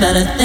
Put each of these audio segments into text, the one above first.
don't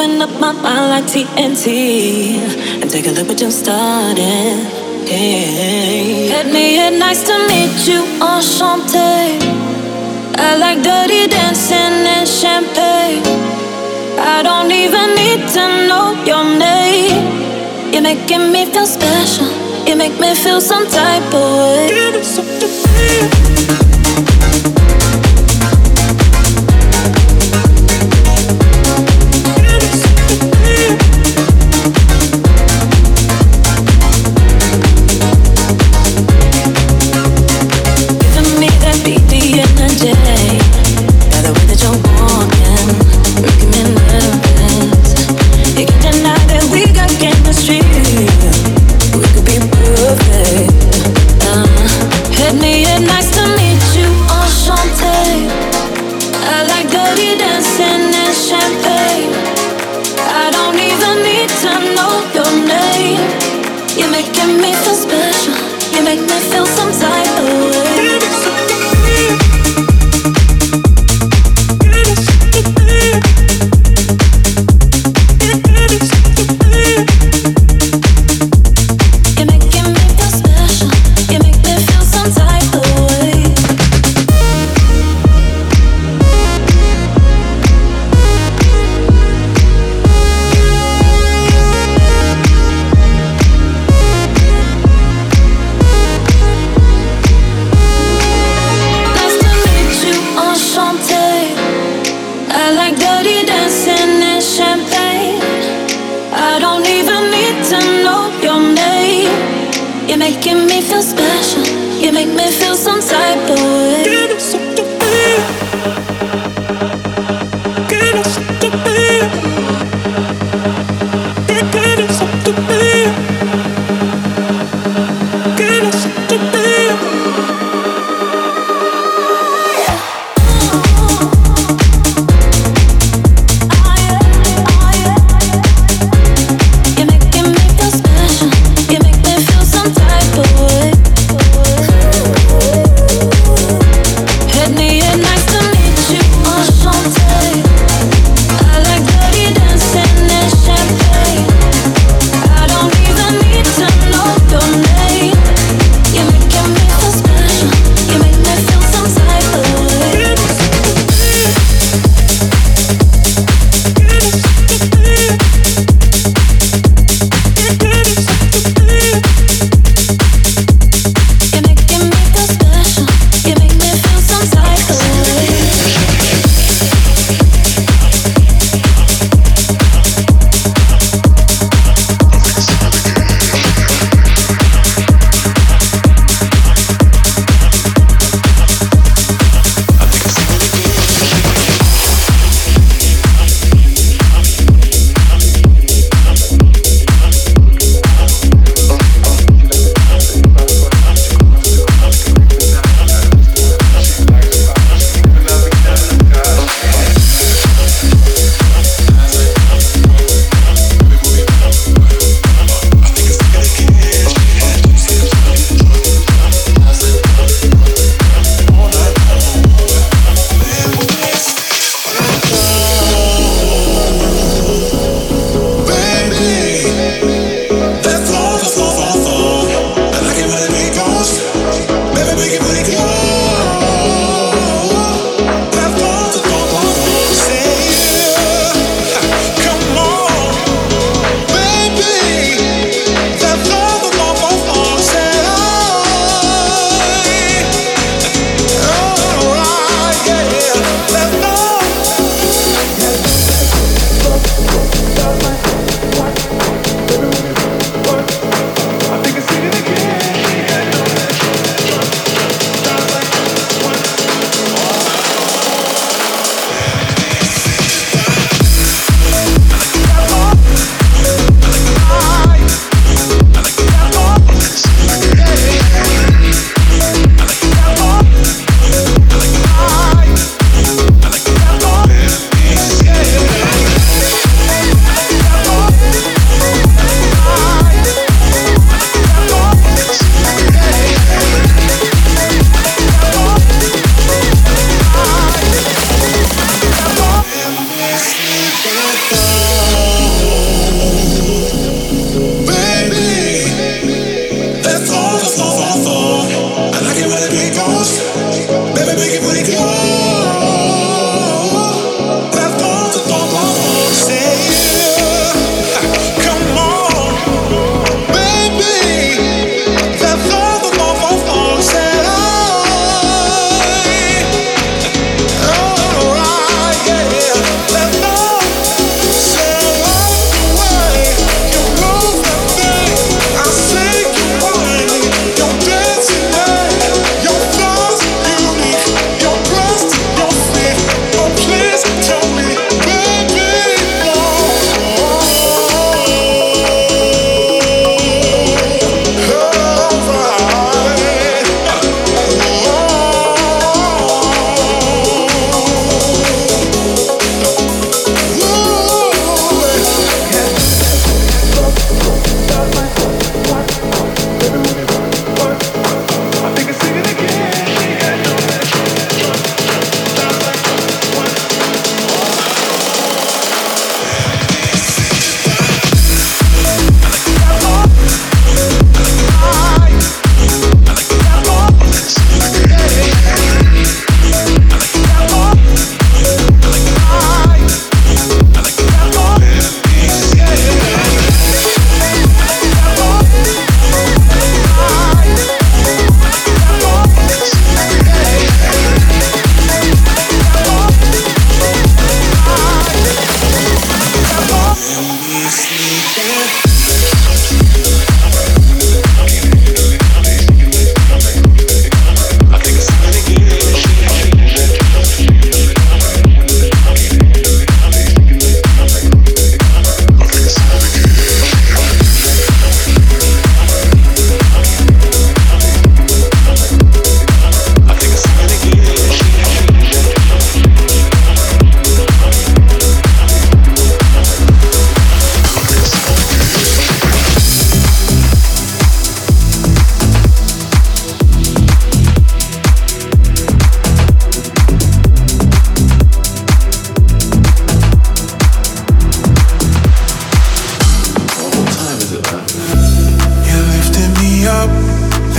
open up my mind like TNT and take a look what you're starting. hey Hit me and nice to meet you, enchanté. I like dirty dancing and champagne. I don't even need to know your name. You're making me feel special. You make me feel some type of way.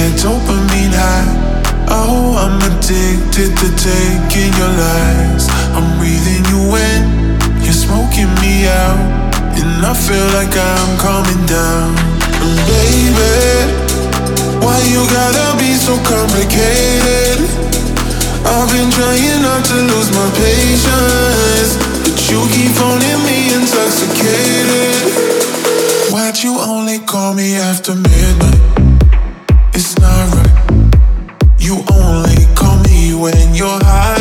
and dopamine high. Oh, I'm addicted to taking your lies. I'm breathing you in, you're smoking me out, and I feel like I'm coming down. And baby, why you gotta be so complicated? I've been trying not to lose my patience, but you keep phoning me intoxicated. Why'd you only call me after midnight? You only call me when you're high.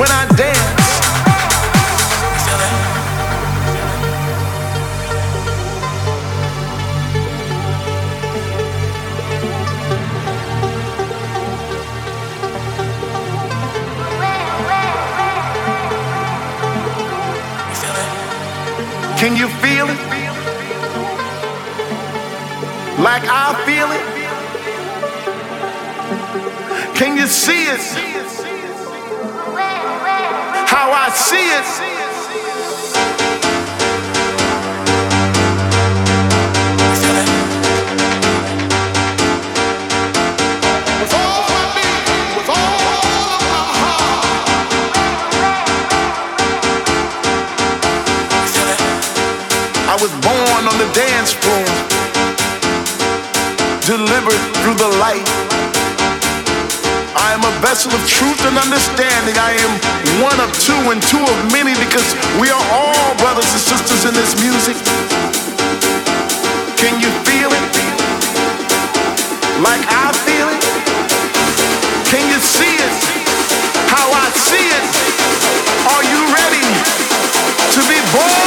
when I dance. Can you feel it? Like I feel it? Can you see it? vessel of truth and understanding. I am one of two and two of many because we are all brothers and sisters in this music. Can you feel it? Like I feel it? Can you see it? How I see it? Are you ready to be born?